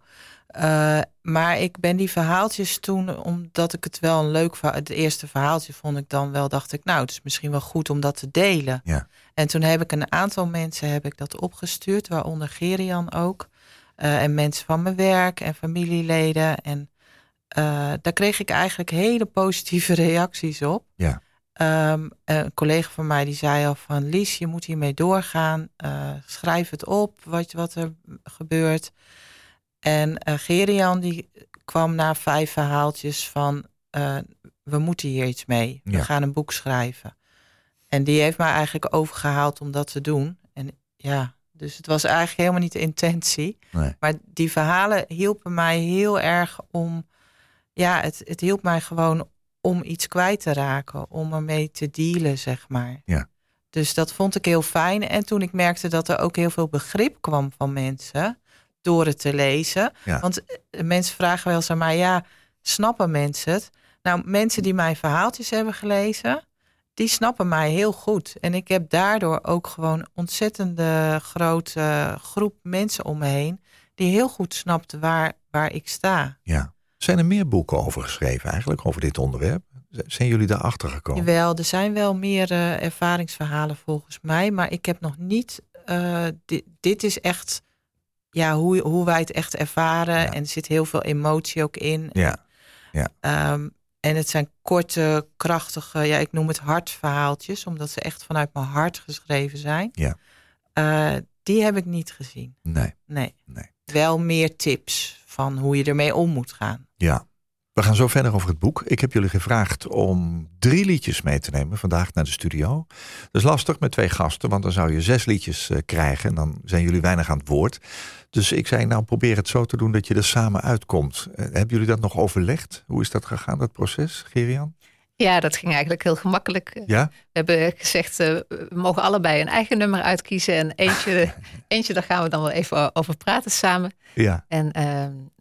Uh, maar ik ben die verhaaltjes toen, omdat ik het wel een leuk verhaal... Het eerste verhaaltje vond ik dan wel, dacht ik... nou, het is misschien wel goed om dat te delen. Ja. En toen heb ik een aantal mensen heb ik dat opgestuurd, waaronder Gerian ook. Uh, en mensen van mijn werk en familieleden. En uh, daar kreeg ik eigenlijk hele positieve reacties op. Ja. Um, een collega van mij die zei al van... Lies, je moet hiermee doorgaan. Uh, schrijf het op, wat, wat er gebeurt. En uh, Gerian die kwam na vijf verhaaltjes van... Uh, we moeten hier iets mee. We Ja. gaan een boek schrijven. En die heeft mij eigenlijk overgehaald om dat te doen. En ja, dus het was eigenlijk helemaal niet de intentie. Nee. Maar die verhalen hielpen mij heel erg om... Ja, het, het hielp mij gewoon om iets kwijt te raken. Om ermee te dealen, zeg maar. Ja. Dus dat vond ik heel fijn. En toen ik merkte dat er ook heel veel begrip kwam van mensen... door het te lezen. Ja. Want mensen vragen wel eens aan mij... ja, snappen mensen het? Nou, mensen die mijn verhaaltjes hebben gelezen, die snappen mij heel goed. En ik heb daardoor ook gewoon ontzettende grote groep mensen om me heen die heel goed snapt waar, waar ik sta. Ja. Zijn er meer boeken over geschreven eigenlijk, over dit onderwerp? Zijn jullie daarachter gekomen? Jawel, er zijn wel meer uh, ervaringsverhalen volgens mij. Maar ik heb nog niet... Uh, dit, dit is echt ja, hoe, hoe wij het echt ervaren. Ja. En er zit heel veel emotie ook in. Ja. ja. Um, en het zijn korte, krachtige, ja, ik noem het hartverhaaltjes, omdat ze echt vanuit mijn hart geschreven zijn. Ja. Uh, die heb ik niet gezien. Nee. nee. Nee. Wel meer tips van hoe je ermee om moet gaan. Ja. We gaan zo verder over het boek. Ik heb jullie gevraagd om drie liedjes mee te nemen vandaag naar de studio. Dat is lastig met twee gasten, want dan zou je zes liedjes uh, krijgen en dan zijn jullie weinig aan het woord. Dus ik zei, nou probeer het zo te doen dat je er samen uitkomt. Uh, hebben jullie dat nog overlegd? Hoe is dat gegaan, dat proces, Gerian? Ja, dat ging eigenlijk heel gemakkelijk. Ja? We hebben gezegd, uh, we mogen allebei een eigen nummer uitkiezen. En eentje, eentje daar gaan we dan wel even over praten samen. Ja. En uh,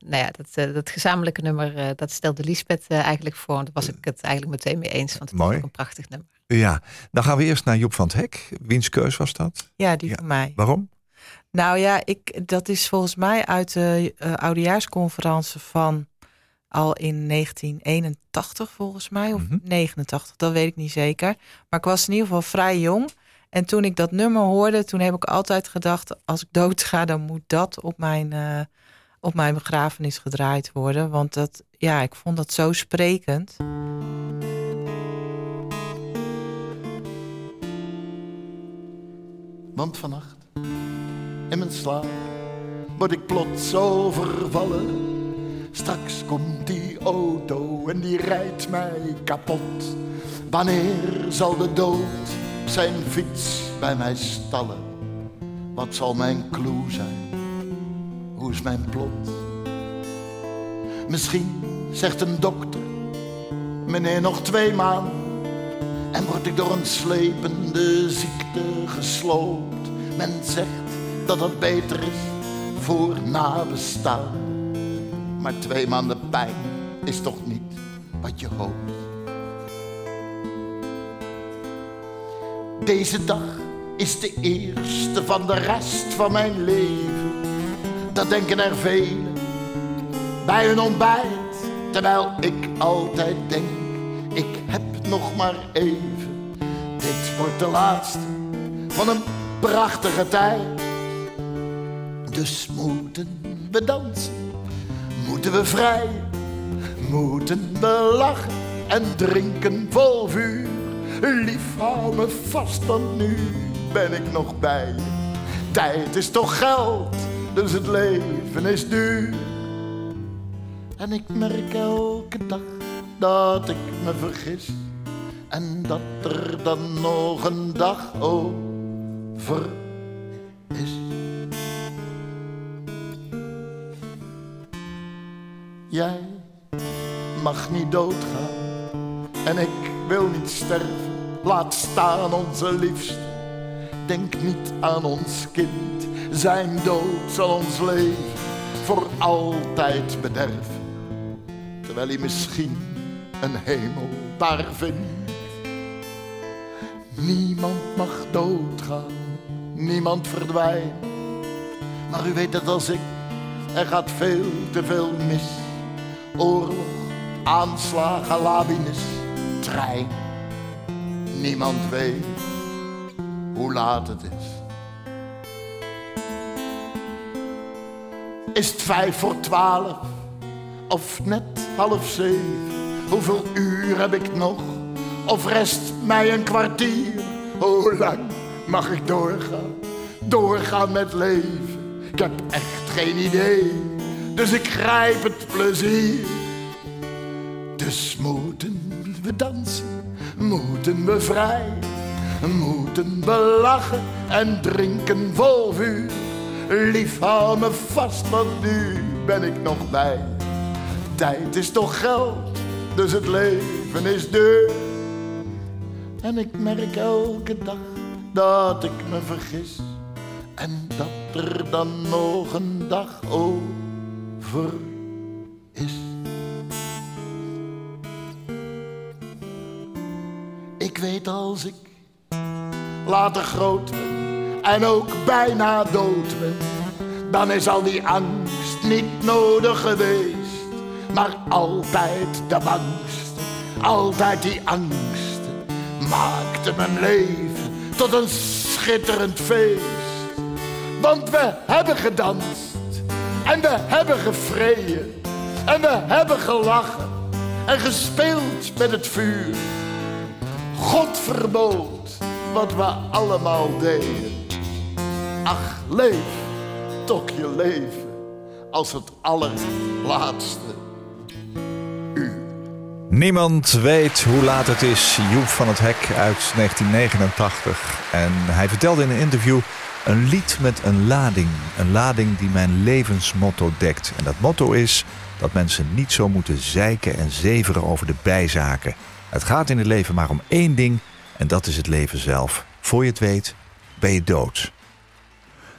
nou ja, dat, uh, dat gezamenlijke nummer, uh, dat stelde Lisbeth eigenlijk voor. En daar was ik het eigenlijk meteen mee eens, want het Mooi. is ook een prachtig nummer. Ja, dan gaan we eerst naar Joep van het Hek. Wiens keus was dat? Ja, die ja. van mij. Waarom? Nou ja, ik, dat is volgens mij uit de oudejaarsconferentie van al in 1981 volgens mij, of Mhm. 89, dat weet ik niet zeker. Maar ik was in ieder geval vrij jong. En toen ik dat nummer hoorde, toen heb ik altijd gedacht... als ik doodga, dan moet dat op mijn, uh, op mijn begrafenis gedraaid worden. Want dat, ja, ik vond dat zo sprekend. Want vannacht, in mijn slaap, word ik plots overvallen... Straks komt die auto en die rijdt mij kapot. Wanneer zal de dood zijn fiets bij mij stallen? Wat zal mijn clue zijn? Hoe is mijn plot? Misschien zegt een dokter, meneer nog twee maanden. En word ik door een slepende ziekte gesloopt. Men zegt dat het beter is voor nabestaan. Maar twee maanden pijn is toch niet wat je hoopt. Deze dag is de eerste van de rest van mijn leven. Dat denken er velen bij hun ontbijt. Terwijl ik altijd denk, ik heb nog maar even. Dit wordt de laatste van een prachtige tijd. Dus moeten we dansen moeten we vrij, moeten we lachen en drinken vol vuur. Lief, hou me vast, want nu ben ik nog bij je. Tijd is toch geld, dus het leven is duur. En ik merk elke dag dat ik me vergis. En dat er dan nog een dag over is. Jij mag niet doodgaan en ik wil niet sterven. Laat staan onze liefste. Denk niet aan ons kind. Zijn dood zal ons leven voor altijd bederven. Terwijl hij misschien een hemel daar vindt. Niemand mag doodgaan, niemand verdwijnt. Maar u weet het als ik, er gaat veel te veel mis oorlog, aanslagen, lawines, trein. Niemand weet hoe laat het is. Is het vijf voor twaalf of net half zeven? Hoeveel uur heb ik nog? Of rest mij een kwartier? Hoe lang mag ik doorgaan? Doorgaan met leven? Ik heb echt geen idee dus ik grijp het plezier. Dus moeten we dansen, moeten we vrij, moeten we lachen en drinken vol vuur. Lief, hou me vast, want nu ben ik nog bij. Tijd is toch geld, dus het leven is duur. En ik merk elke dag dat ik me vergis. En dat er dan nog een dag over is. Ik weet als ik later groot ben en ook bijna dood ben, dan is al die angst niet nodig geweest, maar altijd de angst, altijd die angst maakte mijn leven tot een schitterend feest. Want we hebben gedanst en we hebben gevreden en we hebben gelachen en gespeeld met het vuur. God verbood wat we allemaal deden. Ach, leef toch je leven als het allerlaatste. Niemand weet hoe laat het is. Joep van het Hek uit 1989. En hij vertelde in een interview een lied met een lading. Een lading die mijn levensmotto dekt. En dat motto is dat mensen niet zo moeten zeiken en zeveren over de bijzaken. Het gaat in het leven maar om één ding en dat is het leven zelf. Voor je het weet ben je dood.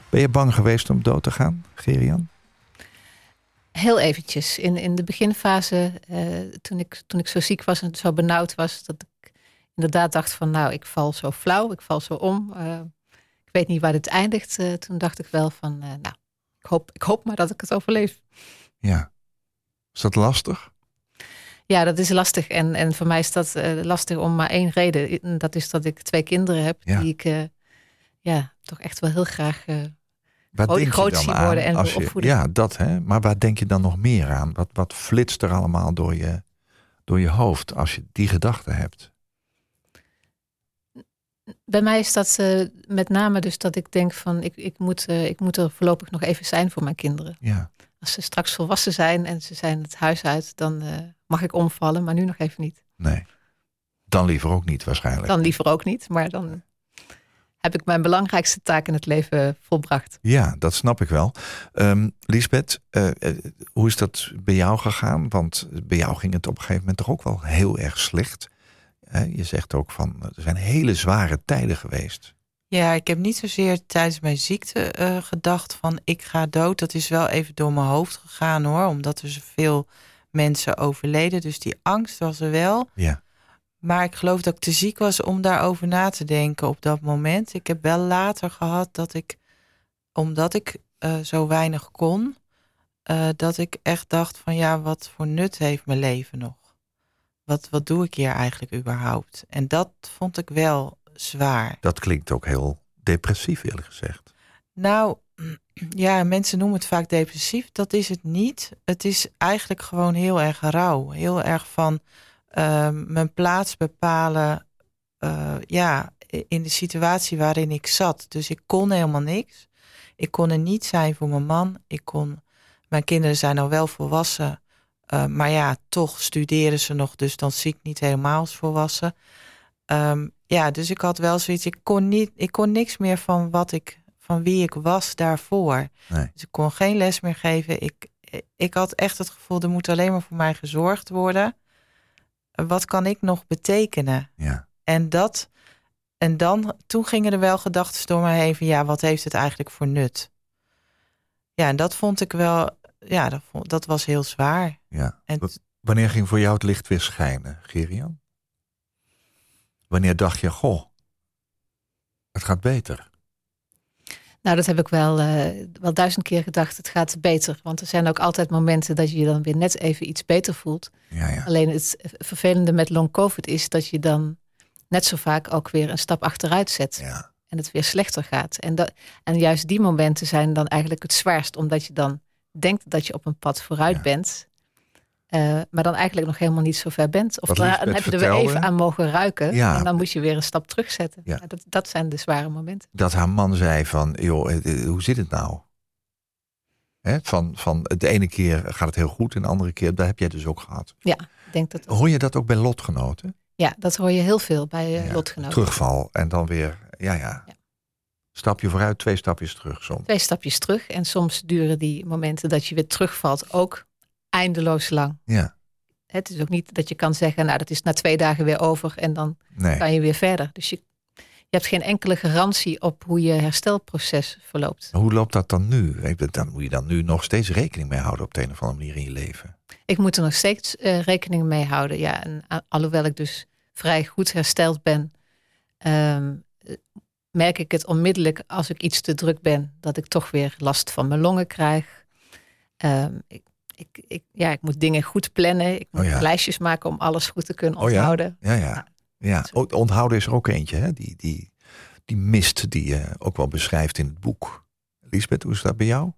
Ben je bang geweest om dood te gaan, Gerian? Heel eventjes. In, in de beginfase, eh, toen, ik, toen ik zo ziek was en zo benauwd was, dat ik inderdaad dacht van nou, ik val zo flauw, ik val zo om. Uh, ik weet niet waar dit eindigt. Uh, toen dacht ik wel van nou, ik hoop, ik hoop maar dat ik het overleef. Ja. Is dat lastig? Ja, dat is lastig. En, en voor mij is dat lastig om maar één reden. Dat is dat ik twee kinderen heb ja. die ik ja, toch echt wel heel graag Waar groot, denk groot je dan zien aan worden en als je, opvoeden. Ja, dat hè. Maar waar denk je dan nog meer aan? Wat, wat flitst er allemaal door je, door je hoofd als je die gedachte hebt? Bij mij is dat eh, met name dus dat ik denk van ik, ik, moet, eh, ik moet er voorlopig nog even zijn voor mijn kinderen. Ja, Als ze straks volwassen zijn en ze zijn het huis uit, dan eh, mag ik omvallen, maar nu nog even niet. nee. Dan liever ook niet waarschijnlijk. Dan liever ook niet, maar dan heb ik mijn belangrijkste taak in het leven volbracht. Ja, dat snap ik wel. Ehm Lisbeth, hoe is dat bij jou gegaan? Want bij jou ging het op een gegeven moment toch ook wel heel erg slecht. Hè, je zegt ook van, er zijn hele zware tijden geweest. Ja, ik heb niet zozeer tijdens mijn ziekte eh, gedacht van ik ga dood. Dat is wel even door mijn hoofd gegaan hoor, omdat er zoveel mensen overleden. Dus die angst was er wel. Ja, Maar ik geloof dat ik te ziek was om daarover na te denken op dat moment. Ik heb wel later gehad dat ik, omdat ik eh, zo weinig kon, eh, dat ik echt dacht van ja, wat voor nut heeft mijn leven nog? Wat, wat doe ik hier eigenlijk überhaupt? En dat vond ik wel zwaar. dat klinkt ook heel depressief eerlijk gezegd. Nou, ja, mensen noemen het vaak depressief. Dat is het niet. Het is eigenlijk gewoon heel erg rauw. Heel erg van ehm, mijn plaats bepalen. eh, ja, in de situatie waarin ik zat. Dus ik kon helemaal niks. Ik kon er niet zijn voor mijn man. Ik kon, mijn kinderen zijn al wel volwassen. Eh, maar ja, toch studeren ze nog. Dus dan zie ik niet helemaal als volwassen. Ehm, ja, dus ik had wel zoiets. Ik kon, niet, ik kon niks meer van wat ik, van wie ik was daarvoor. Nee. Dus ik kon geen les meer geven. Ik, ik had echt het gevoel, er moet alleen maar voor mij gezorgd worden. Wat kan ik nog betekenen? Ja, En dat, en dan, toen gingen er wel gedachten door me heen van, ja, wat heeft het eigenlijk voor nut? Ja, en dat vond ik wel, ja, dat, vond, dat was heel zwaar. ja. En Wanneer ging voor jou het licht weer schijnen, Gerian? Wanneer dacht je, goh, het gaat beter? Nou, dat heb ik wel, eh, wel duizend keer gedacht. Het gaat beter. Want er zijn ook altijd momenten dat je je dan weer net even iets beter voelt. Ja, ja. Alleen het vervelende met long covid is dat je dan net zo vaak ook weer een stap achteruit zet. ja. En het weer slechter gaat. En, dat, en juist die momenten zijn dan eigenlijk het zwaarst. Omdat je dan denkt dat je op een pad vooruit Ja. bent. eh, maar dan eigenlijk nog helemaal niet zo ver bent. Of dan, dan heb je er weer even aan mogen ruiken. Ja. En dan moet je weer een stap terugzetten. Ja. Dat, dat zijn de zware momenten. dat haar man zei van, joh, eh, eh, hoe zit het nou? Hè, van, van de ene keer gaat het heel goed en de andere keer, dat heb jij dus ook gehad. Ja, ik denk dat, Hoor je dat ook bij lotgenoten? ja, dat hoor je heel veel bij Ja, lotgenoten. Terugval en dan weer, ja, ja. Stapje vooruit, twee stapjes terug soms. Twee stapjes terug. En soms duren die momenten dat je weer terugvalt ook eindeloos lang. Ja, Het is ook niet dat je kan zeggen, nou dat is na twee dagen weer over en dan nee. kan je weer verder. Dus je, je hebt geen enkele garantie op hoe je herstelproces verloopt. Hoe loopt dat dan nu? Dan moet je dan nu nog steeds rekening mee houden op de een of andere manier in je leven. Ik moet er nog steeds eh, rekening mee houden. Ja, en alhoewel ik dus vrij goed hersteld ben, ehm, merk ik het onmiddellijk als ik iets te druk ben, dat ik toch weer last van mijn longen krijg. Ehm, ik, ik, ik, ja, ik moet dingen goed plannen. Ik moet Oh ja. lijstjes maken om alles goed te kunnen Oh ja? onthouden. Ja, ja. ja. O- Onthouden is er ook eentje, hè? Die, die, die mist die je ook wel beschrijft in het boek. Lisbeth, hoe is dat bij jou?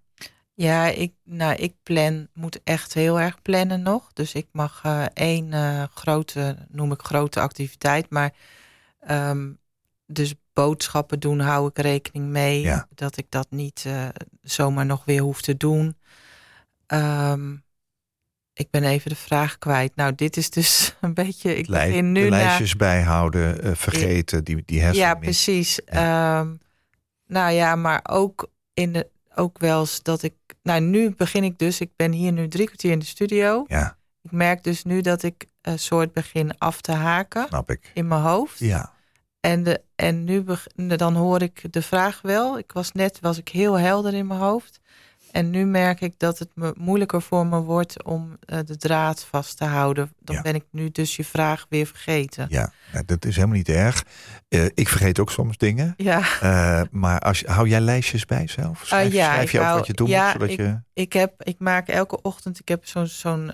Ja, ik, nou, ik plan, moet echt heel erg plannen nog. Dus ik mag eh, één eh, grote, noem ik grote activiteit. Maar ehm, dus boodschappen doen, hou ik rekening mee. Ja. Dat ik dat niet eh, zomaar nog weer hoef te doen. Ehm, ik ben even de vraag kwijt. Nou, dit is dus een beetje... Ik Lij- begin nu de na- lijstjes bijhouden, eh, vergeten, die, die ja, precies. Ehm, nou ja, maar ook, in de, ook wel eens dat ik... Nou, nu begin ik dus... Ik ben hier nu drie kwartier in de studio. Ja, Ik merk dus nu dat ik een soort begin af te haken snap ik. in mijn hoofd. Ja, En, de, en nu dan hoor ik de vraag wel. Ik was net was ik heel helder in mijn hoofd. En nu merk ik dat het me moeilijker voor me wordt om eh, de draad vast te houden. Dan Ja. ben ik nu dus je vraag weer vergeten. ja. Nou, dat is helemaal niet erg. Eh, ik vergeet ook soms dingen. Ja. Eh, maar als, hou jij lijstjes bij zelf? Schrijf, Ah, ja, schrijf je ook hou- wat je doen ja, moet? Zodat ik- je... Ik, heb, ik maak elke ochtend, ik heb zo'n zo'n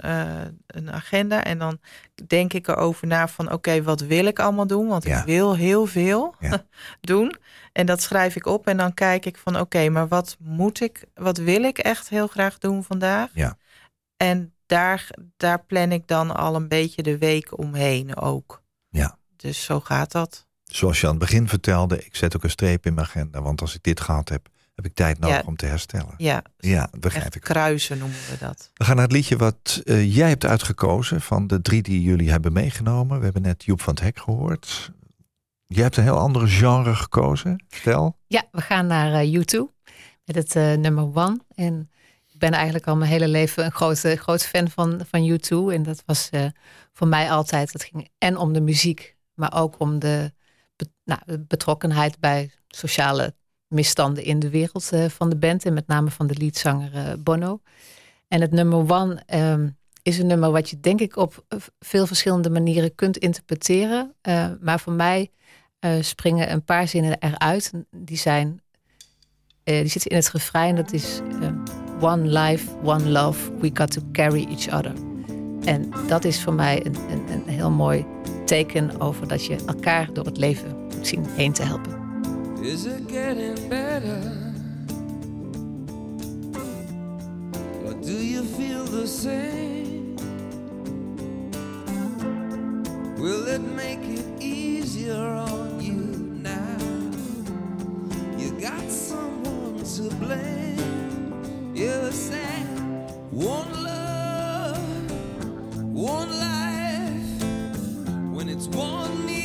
een agenda. En dan denk ik erover na van oké, wat wil ik allemaal doen? Want Ja. ik wil heel veel Ja. doen. En dat schrijf ik op en dan kijk ik van oké, maar wat moet ik, wat wil ik echt heel graag doen vandaag? Ja. En daar, daar plan ik dan al een beetje de week omheen ook. Ja. Dus zo gaat dat. Zoals je aan het begin vertelde, ik zet ook een streep in mijn agenda. Want als ik dit gehad heb, heb ik tijd nodig Ja. om te herstellen. Ja, Ja, begrijp ik. kruisen noemen we dat. We gaan naar het liedje wat eh, jij hebt uitgekozen van de drie die jullie hebben meegenomen. We hebben net Joep van het Hek gehoord. Jij hebt een heel andere genre gekozen. Vertel. Ja, we gaan naar eh, U2 met het eh, nummer One. En ik ben eigenlijk al mijn hele leven een grote, groot fan van, van U2. En dat was eh, voor mij altijd, het ging en om de muziek, maar ook om de, nou, betrokkenheid bij sociale misstanden in de wereld van de band. En met name van de leadzanger Bono. En het nummer One ehm, is een nummer wat je denk ik op eh, veel verschillende manieren kunt interpreteren. Eh, maar voor mij eh, springen een paar zinnen eruit. Die zijn, die zitten in het refrein. Dat is eh, one life, one love, we got to carry each other. En dat is voor mij een, een, een heel mooi teken over dat je elkaar door het leven moet zien heen te helpen. Is it getting better? Do you feel the same? Will it make it easier on you now? You got someone to blame. You say, one love, one life. When it's one need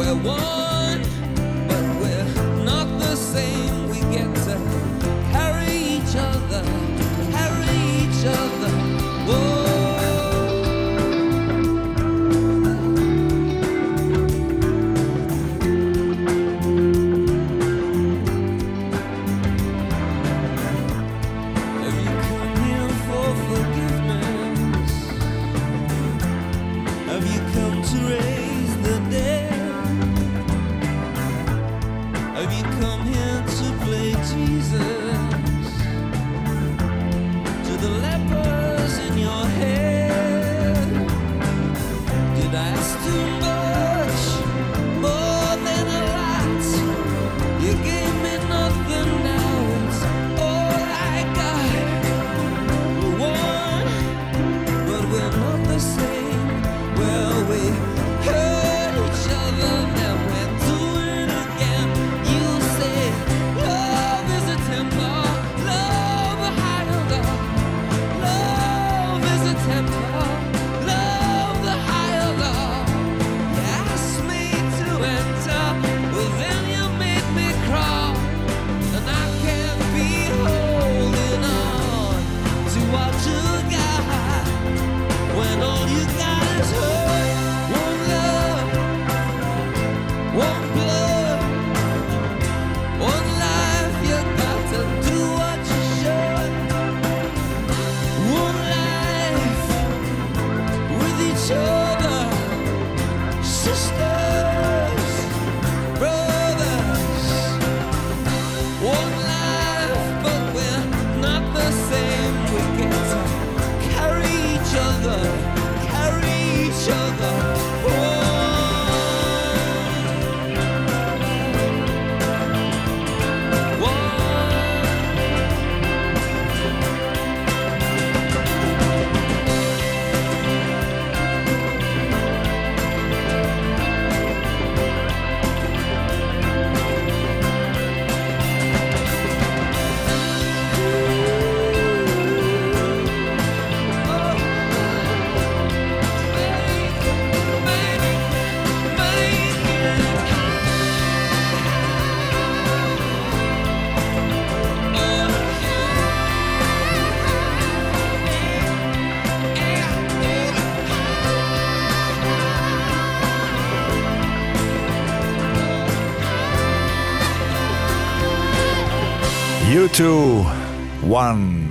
We're one,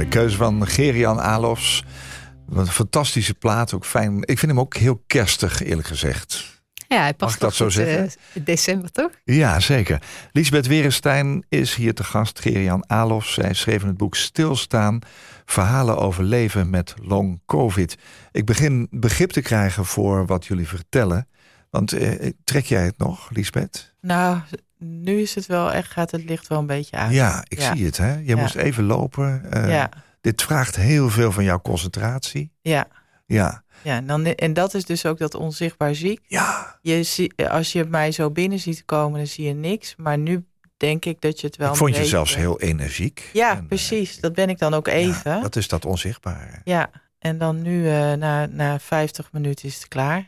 keuze van Gerian Alofs. Wat een fantastische plaat, ook fijn. Ik vind hem ook heel kerstig, eerlijk gezegd. Ja, hij Mag past ik dat zo zeggen? eh, in december, toch? Ja, zeker. Lisbeth Werenstein is hier te gast. Gerian Alofs. Zij schreef in het boek Stilstaan. Verhalen over leven met long covid. Ik begin begrip te krijgen voor wat jullie vertellen. Want eh, trek jij het nog, Lisbeth? Nou, nu is het wel echt, gaat het licht wel een beetje uit. Ja, ik Ja. zie het. Hè? Je Ja. moest even lopen. Eh, ja, Dit vraagt heel veel van jouw concentratie. ja. Ja, Ja, en, dan, en dat is dus ook dat onzichtbaar ziek. ja. Je zie, als je mij zo binnen ziet komen, dan zie je niks. Maar nu denk ik dat je het wel ik vond je beetje- zelfs heel energiek. Ja, En, eh, precies. Dat ben ik dan ook ja, even. dat is dat onzichtbare. Ja, en dan nu eh, na, na 50 minuten is het klaar.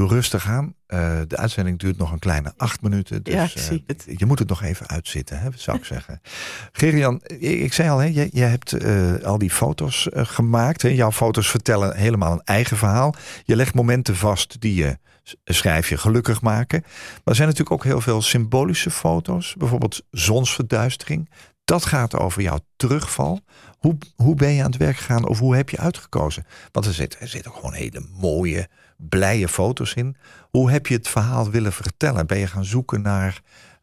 Doe rustig aan. Eh, de uitzending duurt nog een kleine acht minuten. Dus Ja, ik eh, zie het. je moet het nog even uitzitten, hè, zou ik zeggen. Gerian, ik, ik zei al, hè, jij, jij hebt eh, al die foto's gemaakt. Hè. Jouw foto's vertellen helemaal een eigen verhaal. Je legt momenten vast die je schrijf je gelukkig maken. Maar er zijn natuurlijk ook heel veel symbolische foto's. Bijvoorbeeld zonsverduistering. Dat gaat over jouw terugval. Hoe, hoe ben je aan het werk gegaan of hoe heb je uitgekozen? Want er zitten er zitten ook gewoon hele mooie, blije foto's in. Hoe heb je het verhaal willen vertellen? Ben je gaan zoeken naar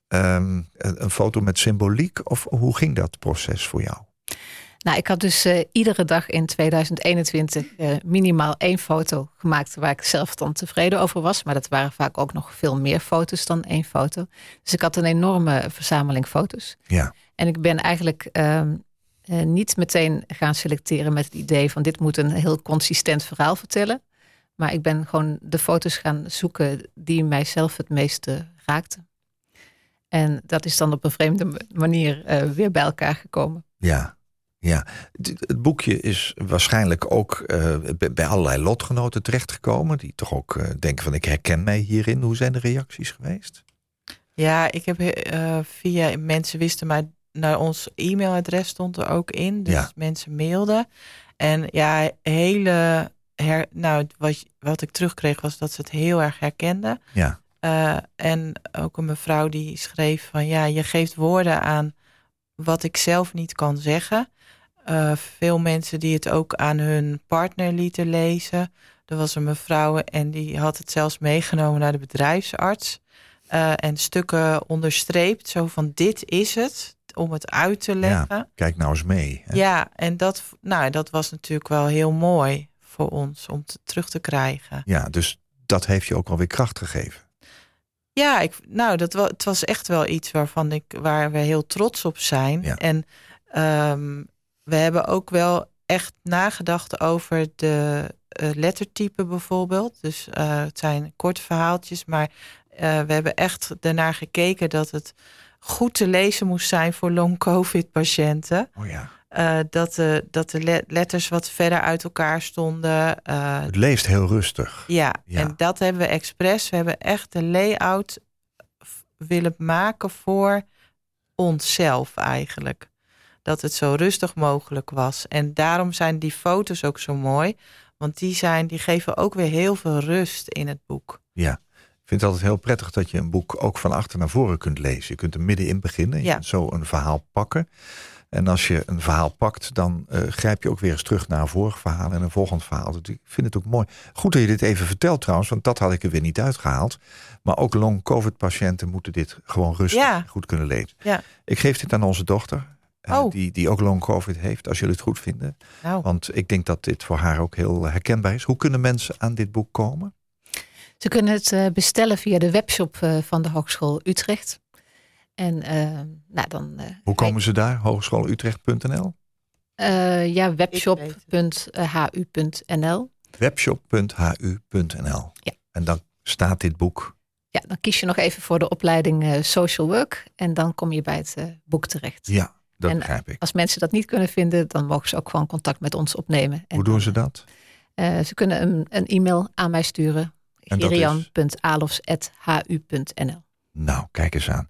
ehm, een, foto met symboliek? Of hoe ging dat proces voor jou? Nou, ik had dus eh, iedere dag in 2021 eh, minimaal één foto gemaakt waar ik zelf dan tevreden over was. Maar dat waren vaak ook nog veel meer foto's dan één foto. Dus ik had een enorme verzameling foto's. Ja, En ik ben eigenlijk ehm, eh, niet meteen gaan selecteren met het idee van dit moet een heel consistent verhaal vertellen. Maar ik ben gewoon de foto's gaan zoeken die mijzelf het meeste raakten. En dat is dan op een vreemde manier eh, weer bij elkaar gekomen. ja. Ja, het boekje is waarschijnlijk ook eh, bij- allerlei lotgenoten terechtgekomen. Die toch ook eh, denken van ik herken mij hierin. Hoe zijn de reacties geweest? Ja, ik heb eh, via mensen wisten maar naar ons e-mailadres stond er ook in. Dus Ja. mensen mailden. En ja, hele her, nou, wat, wat ik terugkreeg was dat ze het heel erg herkenden. Ja, Eh, en ook een mevrouw die schreef van ja, je geeft woorden aan wat ik zelf niet kan zeggen. Eh, veel mensen die het ook aan hun partner lieten lezen. Er was een mevrouw en die had het zelfs meegenomen naar de bedrijfsarts. Eh, en stukken onderstreept, zo van dit is het, om het uit te leggen. kijk nou eens mee. hè? Ja, en dat, nou, dat was natuurlijk wel heel mooi voor ons om te, terug te krijgen. Ja, dus dat heeft je ook wel weer kracht gegeven. Ja, ik, nou, dat was, het was echt wel iets waarvan ik, waar we heel trots op zijn. Ja. En ehm, we hebben ook wel echt nagedacht over de eh, lettertype bijvoorbeeld. Dus eh, het zijn korte verhaaltjes, maar eh, we hebben echt ernaar gekeken dat het goed te lezen moest zijn voor long-covid-patiënten. Oh ja. Eh, dat de, dat de le- letters wat verder uit elkaar stonden. Eh, Het leest heel rustig. ja, Ja. en dat hebben we expres. We hebben echt de layout willen maken voor onszelf eigenlijk. Dat het zo rustig mogelijk was. En daarom zijn die foto's ook zo mooi. Want die, zijn, die geven ook weer heel veel rust in het boek. Ja. Ik vind het altijd heel prettig dat je een boek ook van achter naar voren kunt lezen. Je kunt er middenin beginnen. Je Ja. kunt zo een verhaal pakken. En als je een verhaal pakt, dan eh, grijp je ook weer eens terug naar een vorig verhaal en een volgend verhaal. Dus ik vind het ook mooi. Goed dat je dit even vertelt trouwens, want dat had ik er weer niet uitgehaald. Maar ook long-covid-patiënten moeten dit gewoon rustig Ja. goed kunnen lezen. Ja. Ik geef dit aan onze dochter, eh, Oh. die, die ook long-covid heeft, als jullie het goed vinden. Nou, Want ik denk dat dit voor haar ook heel herkenbaar is. Hoe kunnen mensen aan dit boek komen? Ze kunnen het eh, bestellen via de webshop van de Hogeschool Utrecht. En eh, nou, dan. eh, Hoe komen ze daar? Hogeschoolutrecht.nl? eh, ja, webshop.hu.nl. Webshop.hu.nl. Ja. En dan staat dit boek. Ja, dan kies je nog even voor de opleiding eh, Social Work. En dan kom je bij het eh, boek terecht. Ja, dat En begrijp ik. Als mensen dat niet kunnen vinden, dan mogen ze ook gewoon contact met ons opnemen. En Hoe doen ze dat? eh, ze kunnen een, een e-mail aan mij sturen. Girian.alofs.hu.nl Nou, kijk eens aan.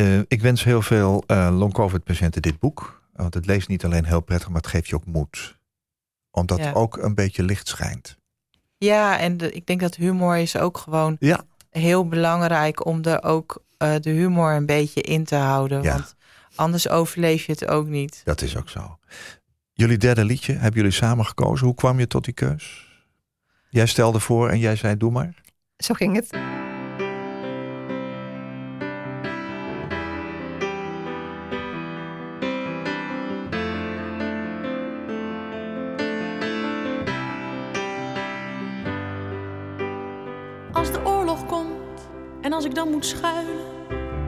Eh, ik wens heel veel eh long-covid-patiënten dit boek. Want het leest niet alleen heel prettig, maar het geeft je ook moed. Omdat Ja. er ook een beetje licht schijnt. ja, en de, ik denk dat humor is ook gewoon Ja. heel belangrijk om er ook eh, de humor een beetje in te houden. Ja. Want anders overleef je het ook niet. Dat is ook zo. Jullie derde liedje, hebben jullie samen gekozen? Hoe kwam je tot die keus? Jij stelde voor en jij zei doe maar. Zo ging het. Moet schuilen,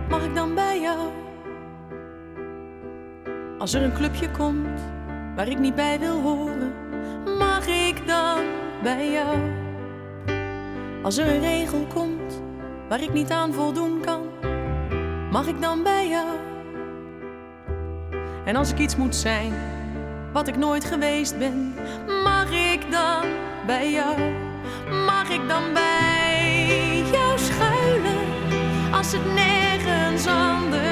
mag ik dan bij jou? Als er een clubje komt waar ik niet bij wil horen, mag ik dan bij jou? Als er een regel komt waar ik niet aan voldoen kan, mag ik dan bij jou? En als ik iets moet zijn wat ik nooit geweest ben, mag ik dan bij jou? Mag ik dan bij als het nergens anders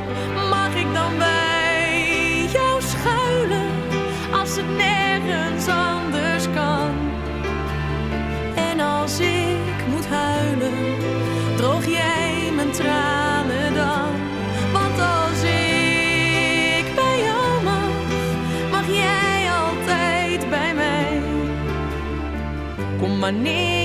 Kom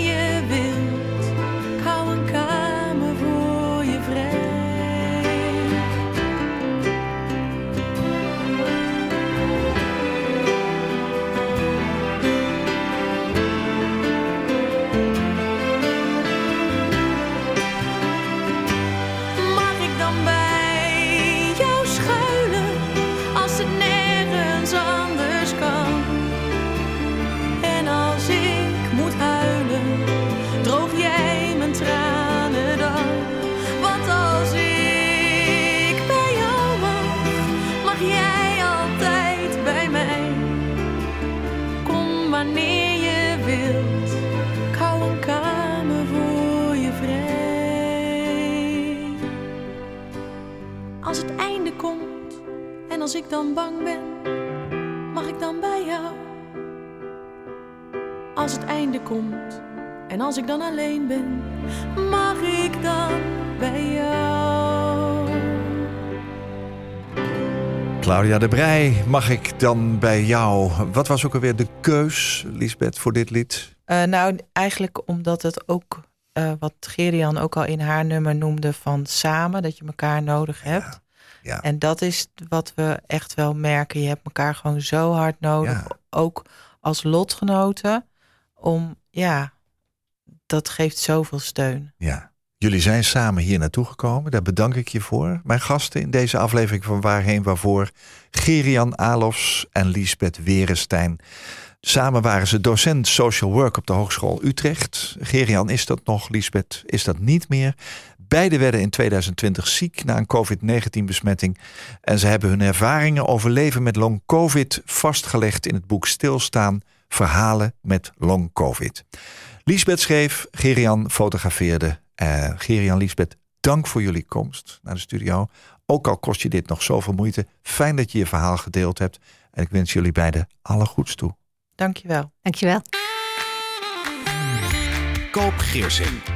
ik dan bang ben, mag ik dan bij jou? Als het einde komt en als ik dan alleen ben, mag ik dan bij jou? Claudia de Brij, mag ik dan bij jou? Wat was ook alweer de keus, Lisbeth, voor dit lied? Eh, nou, eigenlijk omdat het ook, eh, wat Gerian ook al in haar nummer noemde van samen, dat je elkaar nodig hebt. ja. En dat is wat we echt wel merken. Je hebt elkaar gewoon zo hard nodig. Ja. Ook als lotgenoten. Om, ja, dat geeft zoveel steun. Ja. Jullie zijn samen hier naartoe gekomen. Daar bedank ik je voor. Mijn gasten in deze aflevering van Waarheen Waarvoor... Gerian Alofs en Liesbeth Werenstein. Samen waren ze docent social work op de Hogeschool Utrecht. Gerian is dat nog, Liesbeth is dat niet meer. Beiden werden in 2020 ziek na een COVID-19-besmetting. En ze hebben hun ervaringen over leven met long-COVID vastgelegd in het boek Stilstaan, verhalen met long-COVID. Liesbeth schreef, Gerian fotografeerde. Uh, Gerian, Liesbeth, dank voor jullie komst naar de studio. Ook al kost je dit nog zoveel moeite. Fijn dat je je verhaal gedeeld hebt. En ik wens jullie beiden alle goeds toe. Dankjewel. Dankjewel. Koop Geersing.